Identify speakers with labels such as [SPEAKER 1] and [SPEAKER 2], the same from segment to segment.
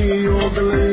[SPEAKER 1] she, oh, believe.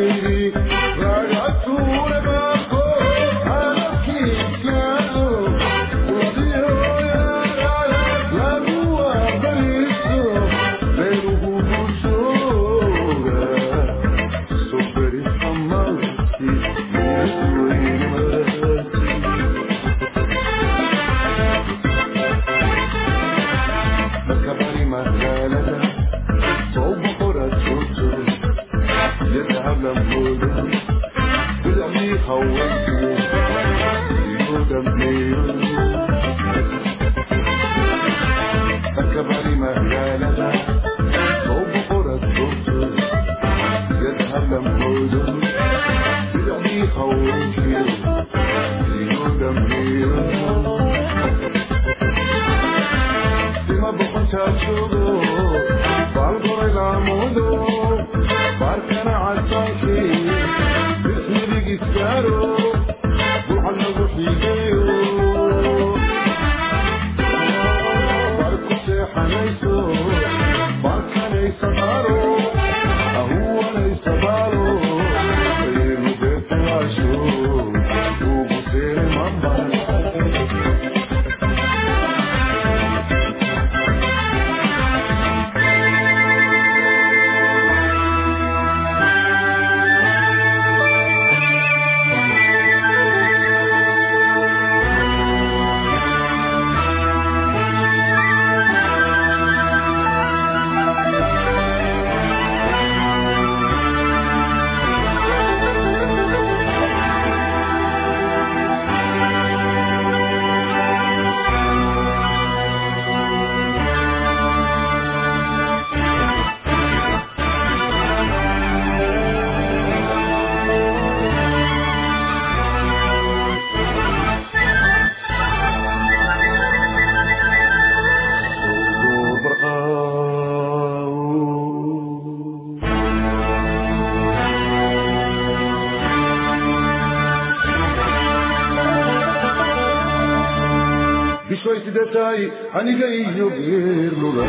[SPEAKER 2] Aniga iyo geerlula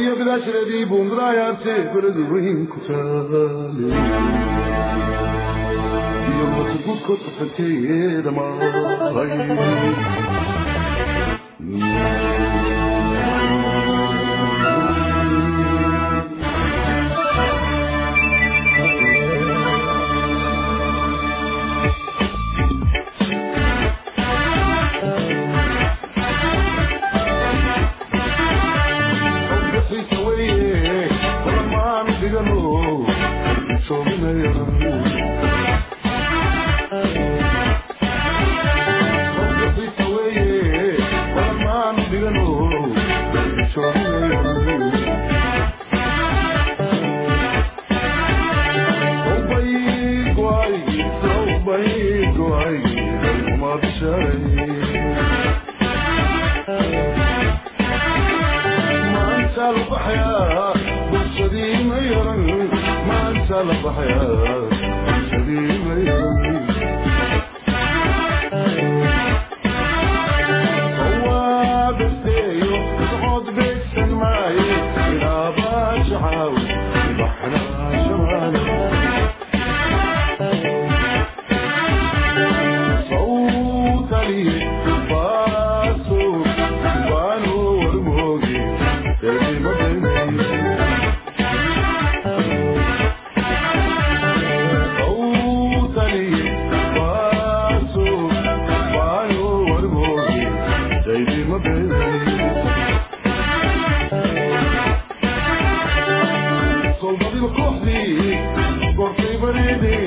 [SPEAKER 2] iyo gadaashadeedii buundadayaarte beladu weyn ku taale iyo mata gudkood qasanteeyeeda maay
[SPEAKER 1] Thank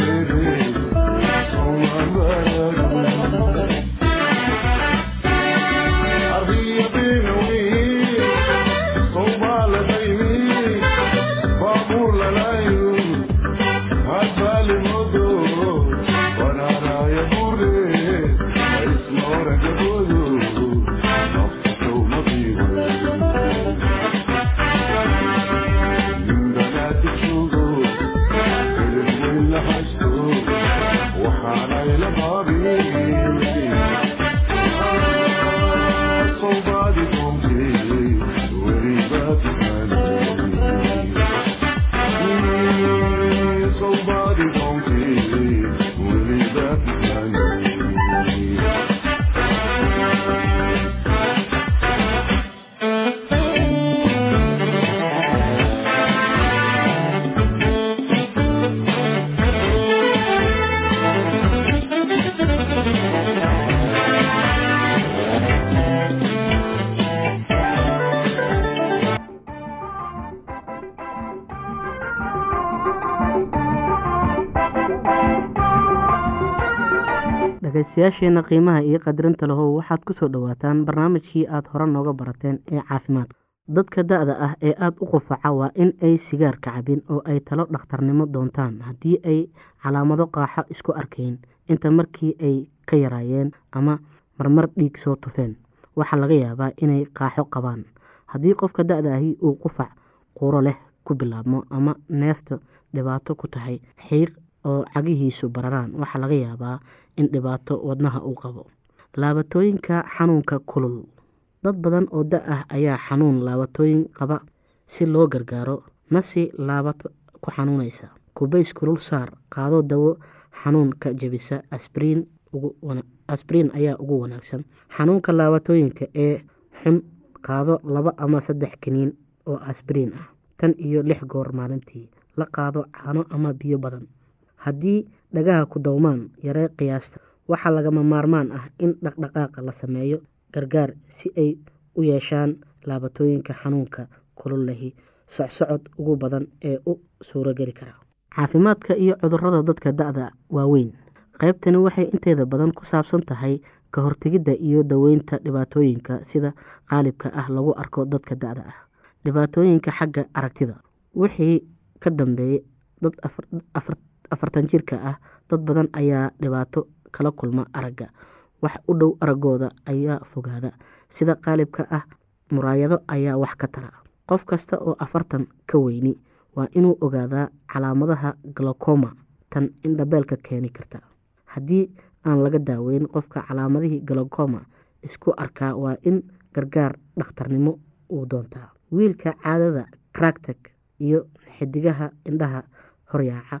[SPEAKER 1] you.
[SPEAKER 3] Dhegaystayaasheenna qiimaha iyo qadarinta lahow waxaad ku soo dhowaataan barnaamijkii aad hore nooga barateen ee caafimaadka. Dadka da-da ah ee aada u qufaca waa in ay sigaarka cabin oo ay talo dhakhtarnimo doontaan haddii ay calaamado qaaxo isku arkayn inta markii ay ka yaraayeen ama marmar dhiig soo tufeen waxaa laga yaabaa inay qaaxo qabaan. Haddii qofka da-da ahi uu qufac quro leh ku bilaabmo ama neefta dhibaato ku tahay xiiq oo cagihiisu bararaan waxaa laga yaabaa in dhibaato wadnaha uu qabo. Laabatooyinka xanuunka kulul. Dad badan oo da ah ayaa xanuun laabatooyin qaba si loo gargaaro masi laabad ku xanuunaysa. Kubays kulul saar qaado dawo xanuunka jebisa asbriin ayaa ugu wanaagsan. Xanuunka laabatooyinka ee xun qaado laba ama saddex kiniin oo asbriin ah tan iyo lix goor maalintii. La qaado caano ama biyo badan haddii dhagaha ku dawmaan yaree qiyaasta waxaa lagama maarmaan ah in dhaqdhaqaaqa la sameeyo gargaar si ay u yeeshaan laabatooyinka xanuunka kululahi socsocod ugu badan ee u suurogeli kara. Caafimaadka iyo cudurrada dadka da-da waaweyn qaybtani waxay inteeda badan ku saabsan tahay ka hortegidda iyo daweynta dhibaatooyinka sida qaalibka ah lagu arko dadka da-da ah dhibaatooyinka xagga aragtida. Wixii ka dambeeyey dad afartan jirka ah dad badan ayaa dhibaato kala kulma aragga. Wax u dhow araggooda ayaa fogaada. Sida qaalibka ah muraayado ayaa wax ka tara. Qof kasta oo afartan ka weyni waa inuu ogaadaa calaamadaha galokoma tan indhabeelka keeni karta. Haddii aan laga daaweyn qofka calaamadihii galokoma isku arkaa waa in gargaar dhakhtarnimo uu doontaa. Wiilka caadada cractag iyo xidigaha indhaha horyaaca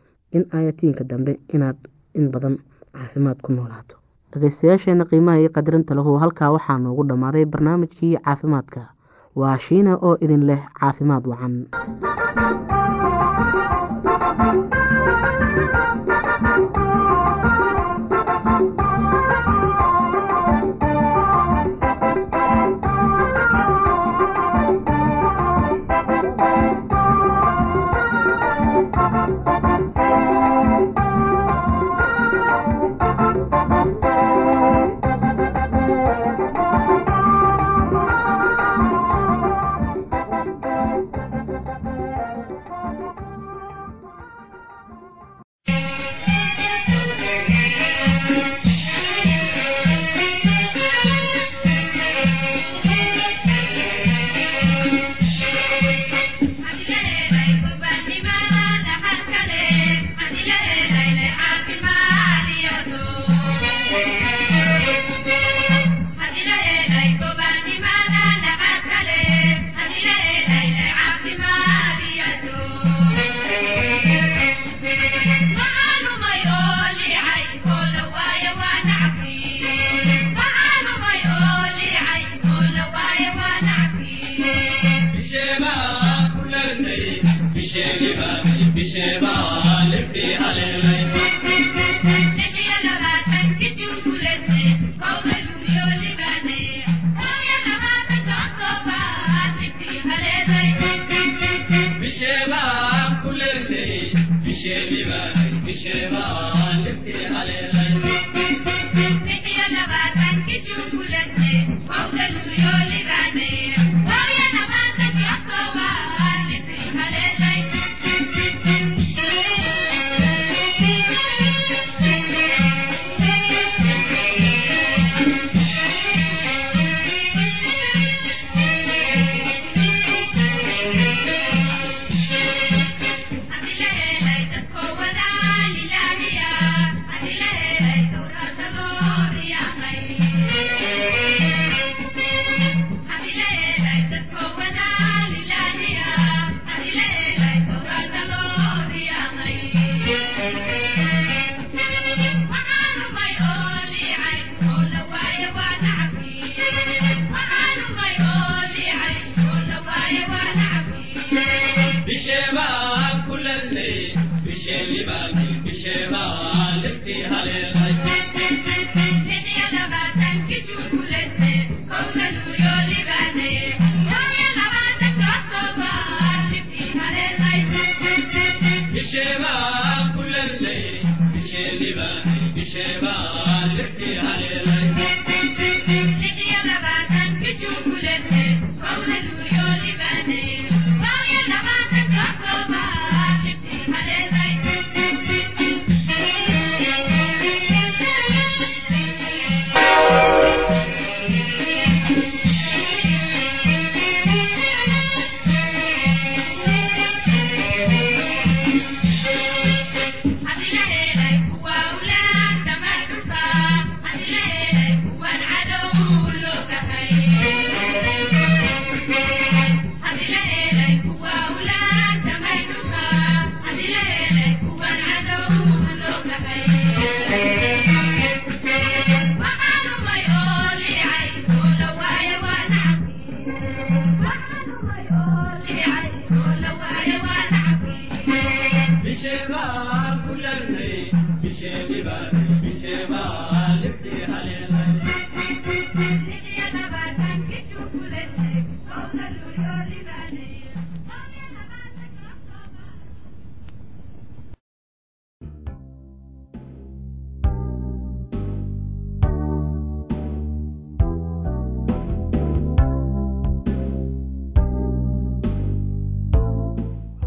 [SPEAKER 3] in aayatiinka dambe inaad in badan caafimaad ku noolaato. Dhageystayaasheena qiimaha iyo qadarinta lahu halkaa waxaa noogu dhammaaday barnaamijkii caafimaadka. Waa shiina oo idin leh caafimaad wacan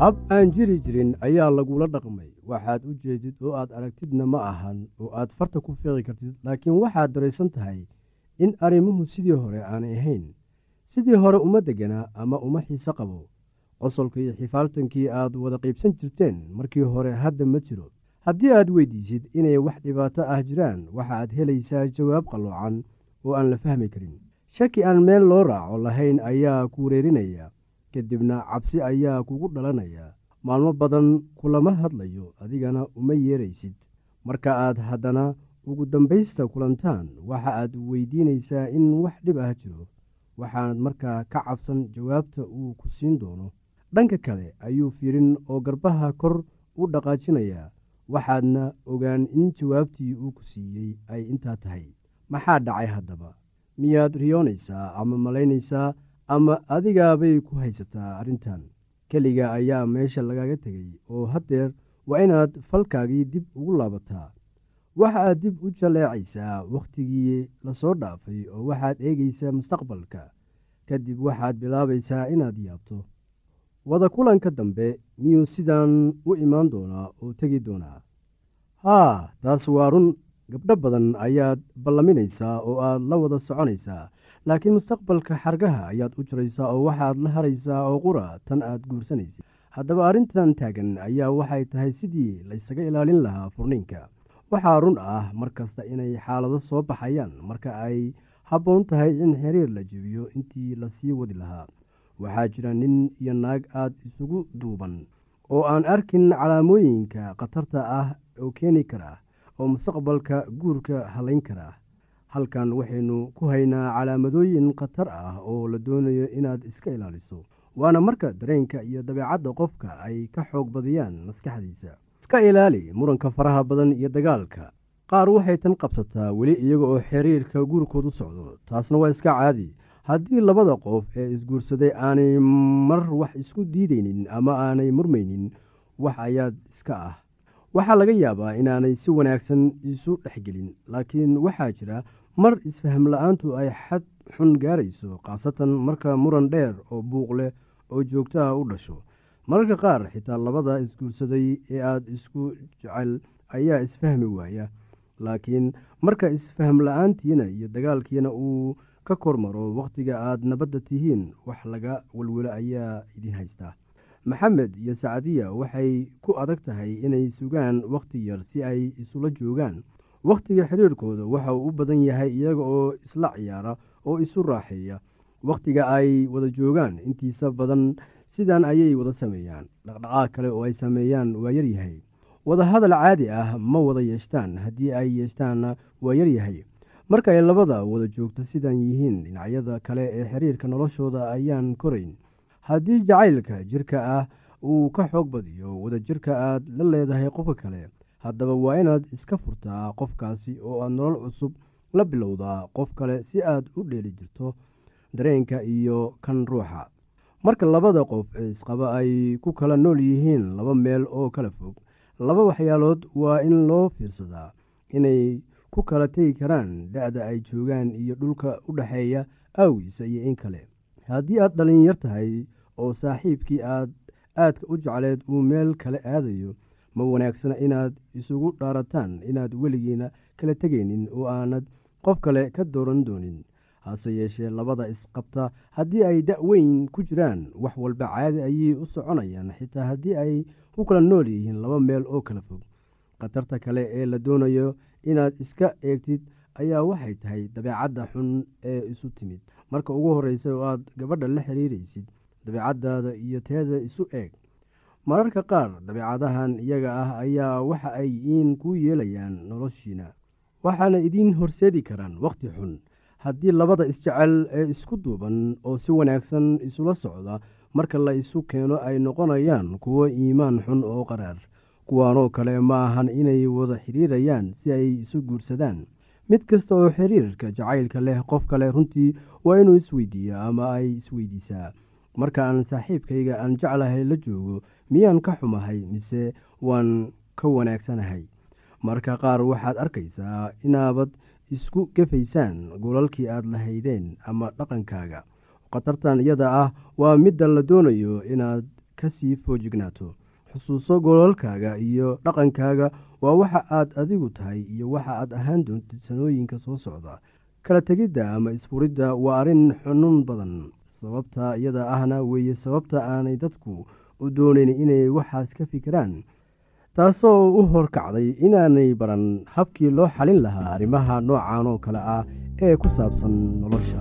[SPEAKER 4] hab aan jiri jirin ayaa lagula dhaqmay. Waxaad u jeedid oo aad aragtidna ma ahan oo aad farta ku fiiqi kartid laakiin waxaad daraysan tahay in arrimuhu sidii hore aanay ahayn. Sidii hore uma degganaa ama uma xiise qabo. Qosolka iyo xifaaltankii aad wada qaybsan jirteen markii hore hadda ma jiro. Haddii aad weydiisid inay wax dhibaato ah jiraan waxaad helaysaa jawaab qalloocan oo aan la fahmi karin. Shaki aan meel loo raaco lahayn ayaa ku wareerinaya kadibna cabsi ayaa kugu dhalanaya. Maalmo badan kulama hadlayo adigana uma yeeraysid. Marka aad haddana ugu dambaysta kulantaan waxa aad weydiinaysaa in wax dhib ah jiro. Waxaanad markaa ka cabsan jawaabta uu ku siin doono. Dhanka kale ayuu fiirin oo garbaha kor u dhaqaajinayaa waxaadna ogaan in jawaabtii uu ku siiyey ay intaa tahay. Maxaa dhacay haddaba? Miyaad riyoonaysaa ama malaynaysaa ama adigaabay ku haysataa arrintan. Keliga ayaa meesha lagaga tegay oo haddeer waa inaad falkaagii dib ugu laabataa. Waxa aad dib u jaleecaysaa wakhtigii la soo dhaafay oo waxaad eegaysaa mustaqbalka. Kadib waxaad bilaabaysaa inaad yaabto. Wada kulanka dambe miyuu sidaan u imaan doonaa oo tegi doonaa? Haa taas waa run. Gabdho badan ayaad ballaminaysaa oo aad la wada soconaysaa laakiin mustaqbalka xargaha ayaad u jiraysaa oo waxaad la haraysaa oo qura tan aad guursanaysa haddaba arrintan taagan ayaa waxay tahay sidii laysaga ilaalin lahaa furniinka. Waxaa run ah mar kasta inay xaalado soo baxayaan marka ay habboon tahay in xiriir la jebiyo intii la sii wadi lahaa. Waxaa jira nin iyo naag aad isugu duuban oo aan arkin calaamooyinka khatarta ah oo keeni kara oo mustaqbalka guurka halayn kara halkan waxaynu ku haynaa calaamadooyin khatar ah oo la doonayo inaad iska ilaaliso. Waana marka dareenka iyo dabeecadda qofka ay ka xoog badiyaan maskaxdiisa. Iska ilaali muranka faraha badan iyo dagaalka. Qaar waxay tan qabsataa weli iyaga oo xiriirka guurkoodu socdo. Taasna waa iska caadi. Haddii labada qof ee isguursaday aanay mar wax isku diidaynin ama aanay murmaynin wax ayaad iska ah. Waxaa laga yaabaa inaanay si wanaagsan isu dhexgelin laakiin waxaa jira mar isfaham la'aantu ay xad xun gaarayso khaasatan marka muran dheer oo buuq leh oo joogto ah u dhasho. Mararka qaar xitaa labada isguursaday ee aada isku jecel ayaa isfahmi waaya. Laakiin marka isfaham la'aantiina iyo dagaalkiina uu ka kormaro wakhtiga aad nabadda tihiin wax laga welwelo ayaa idin haystaa maxamed iyo sacdiya waxay ku adag tahay inay sugaan wakhti yar si ay isula joogaan wakhtiga xiriirkooda waxa uu u badan yahay iyaga oo isla ciyaara oo isu raaxeeya. Wakhtiga ay wada joogaan intiisa badan sidan ayay wada sameeyaan. Dhaqdhaqaaq kale oo ay sameeyaan waa yaryahay wada hadal caadi ah ma wada yeeshtaan haddii ay yeeshtaanna waa yaryahay marka ay labada wada joogto sidan yihiin dhinacyada kale ee xiriirka noloshooda ayaan korayn. Haddii jacaylka jirka ah uu ka xoog badiyo wada jirka aad la leedahay qofka kale haddaba waa inaad iska furtaa qofkaasi oo aad nolol cusub la bilowdaa qof kale si aad u dheeli jirto dareenka iyo kan ruuxa. Marka labada qof isqaba ay ku kala nool yihiin laba meel oo kala fog laba waxyaalood waa in loo fiirsadaa inay ku kala tegi karaan da-da ay joogaan iyo dhulka u dhexeeya aawiisa iyo in kale. Haddii aad dhalinyar tahay oo saaxiibkii aad aadka u jecleed uu meel kale aadayo ma wanaagsana inaad isugu dhaarataan inaad weligiina kala tegaynin oo aanad qof kale ka dooran doonin. Hase yeeshee labada isqabta haddii ay da-weyn ku jiraan wax walba caadi ayay u soconayaan xitaa haddii ay u kala nool yihiin laba meel oo kala fog. Khatarta kale ee la doonayo inaad iska eegtid ayaa waxay tahay dabeecadda xun ee isu timid. Marka ugu horreysa oo aad gabadha la xiriiraysid dabeecaddaada iyo teeda isu eeg mararka qaar dabeecadahan iyaga ah ayaa waxa ay iin ku yeelayaan noloshiina waxaana idiin horseedi karaan wakhti xun. Haddii labada isjecel ee isku duuban oo si wanaagsan isula socda marka la isu keeno ay noqonayaan kuwo iimaan xun oo qaraar kuwaanoo kale ma ahan inay wada xiriirayaan si ay isu guursadaan. Mid kasta oo xiriirka jacaylka leh qof kale runtii waa inuu isweydiiya ama ay isweydiisaa marka aan saaxiibkayga aan jeclahay la joogo miyaan ka xumahay mise waan ka wanaagsanahay? Marka qaar waxaad arkaysaa inaabad isku gefaysaan goolalkii aad lahaydeen ama dhaqankaaga. Khatartan iyada ah waa midda la doonayo inaad ka sii foojignaato xusuuso goolalkaaga iyo dhaqankaaga waa waxa aad adigu tahay iyo waxa aad ahaan doontid sanooyinka soo socda. Kala tegidda ama isfuridda waa arrin xunun badan. Sababta iyada ahna weeye sababta aanay dadku u doonayn inay waxaas ka fikiraan taasoo u horkacday inaanay baran habkii loo xalin lahaa arrimaha noocan oo kale ah ee ku saabsan nolosha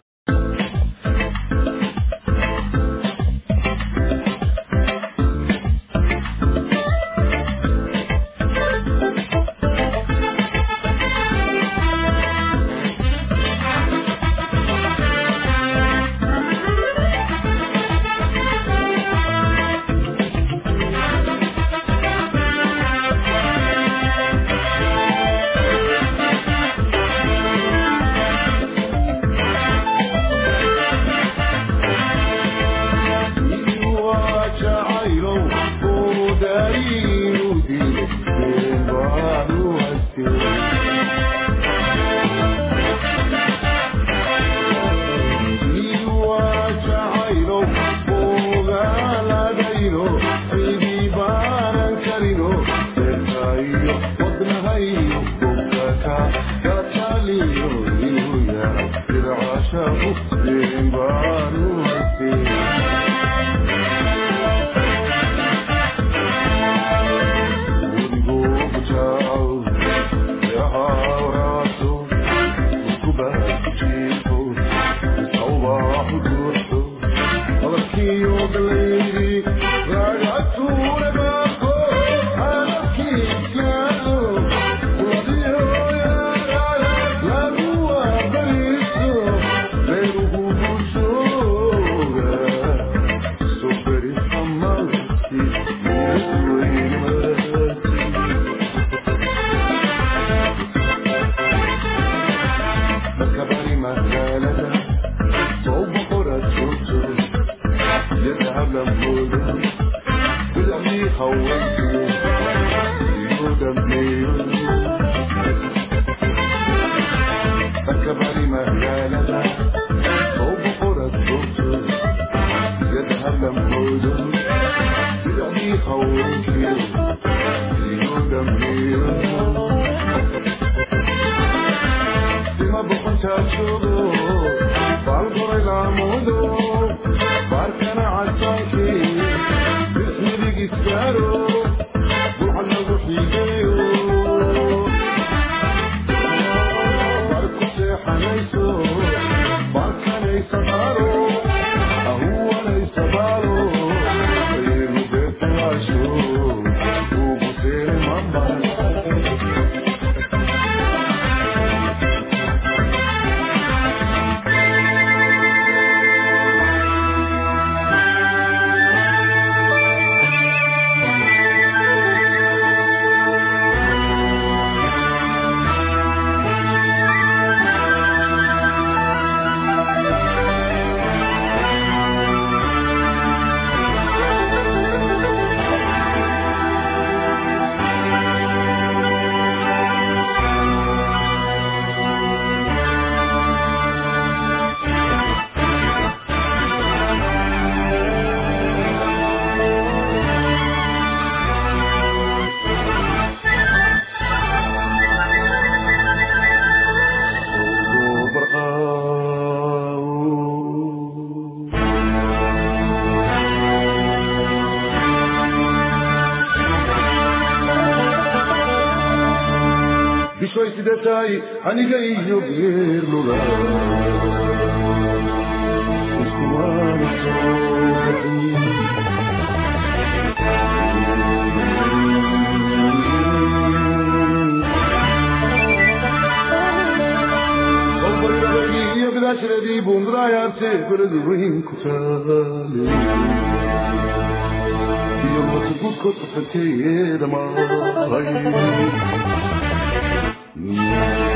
[SPEAKER 1] شبو ii haweenku igu dhameeyo akabari magaalada ugu qorad bogto sida hadlankoodu sida ii haweenkii igu dhameeyo dima boqontaa joogo baalgoray laamudo baarkana casankii gaaro wax lagu xiigeeyo aniga iyo geerlula iskumaana soo iyo bidaashiradii buunduraayaarte beladu weyn ku taale iyo moota guudkood maahay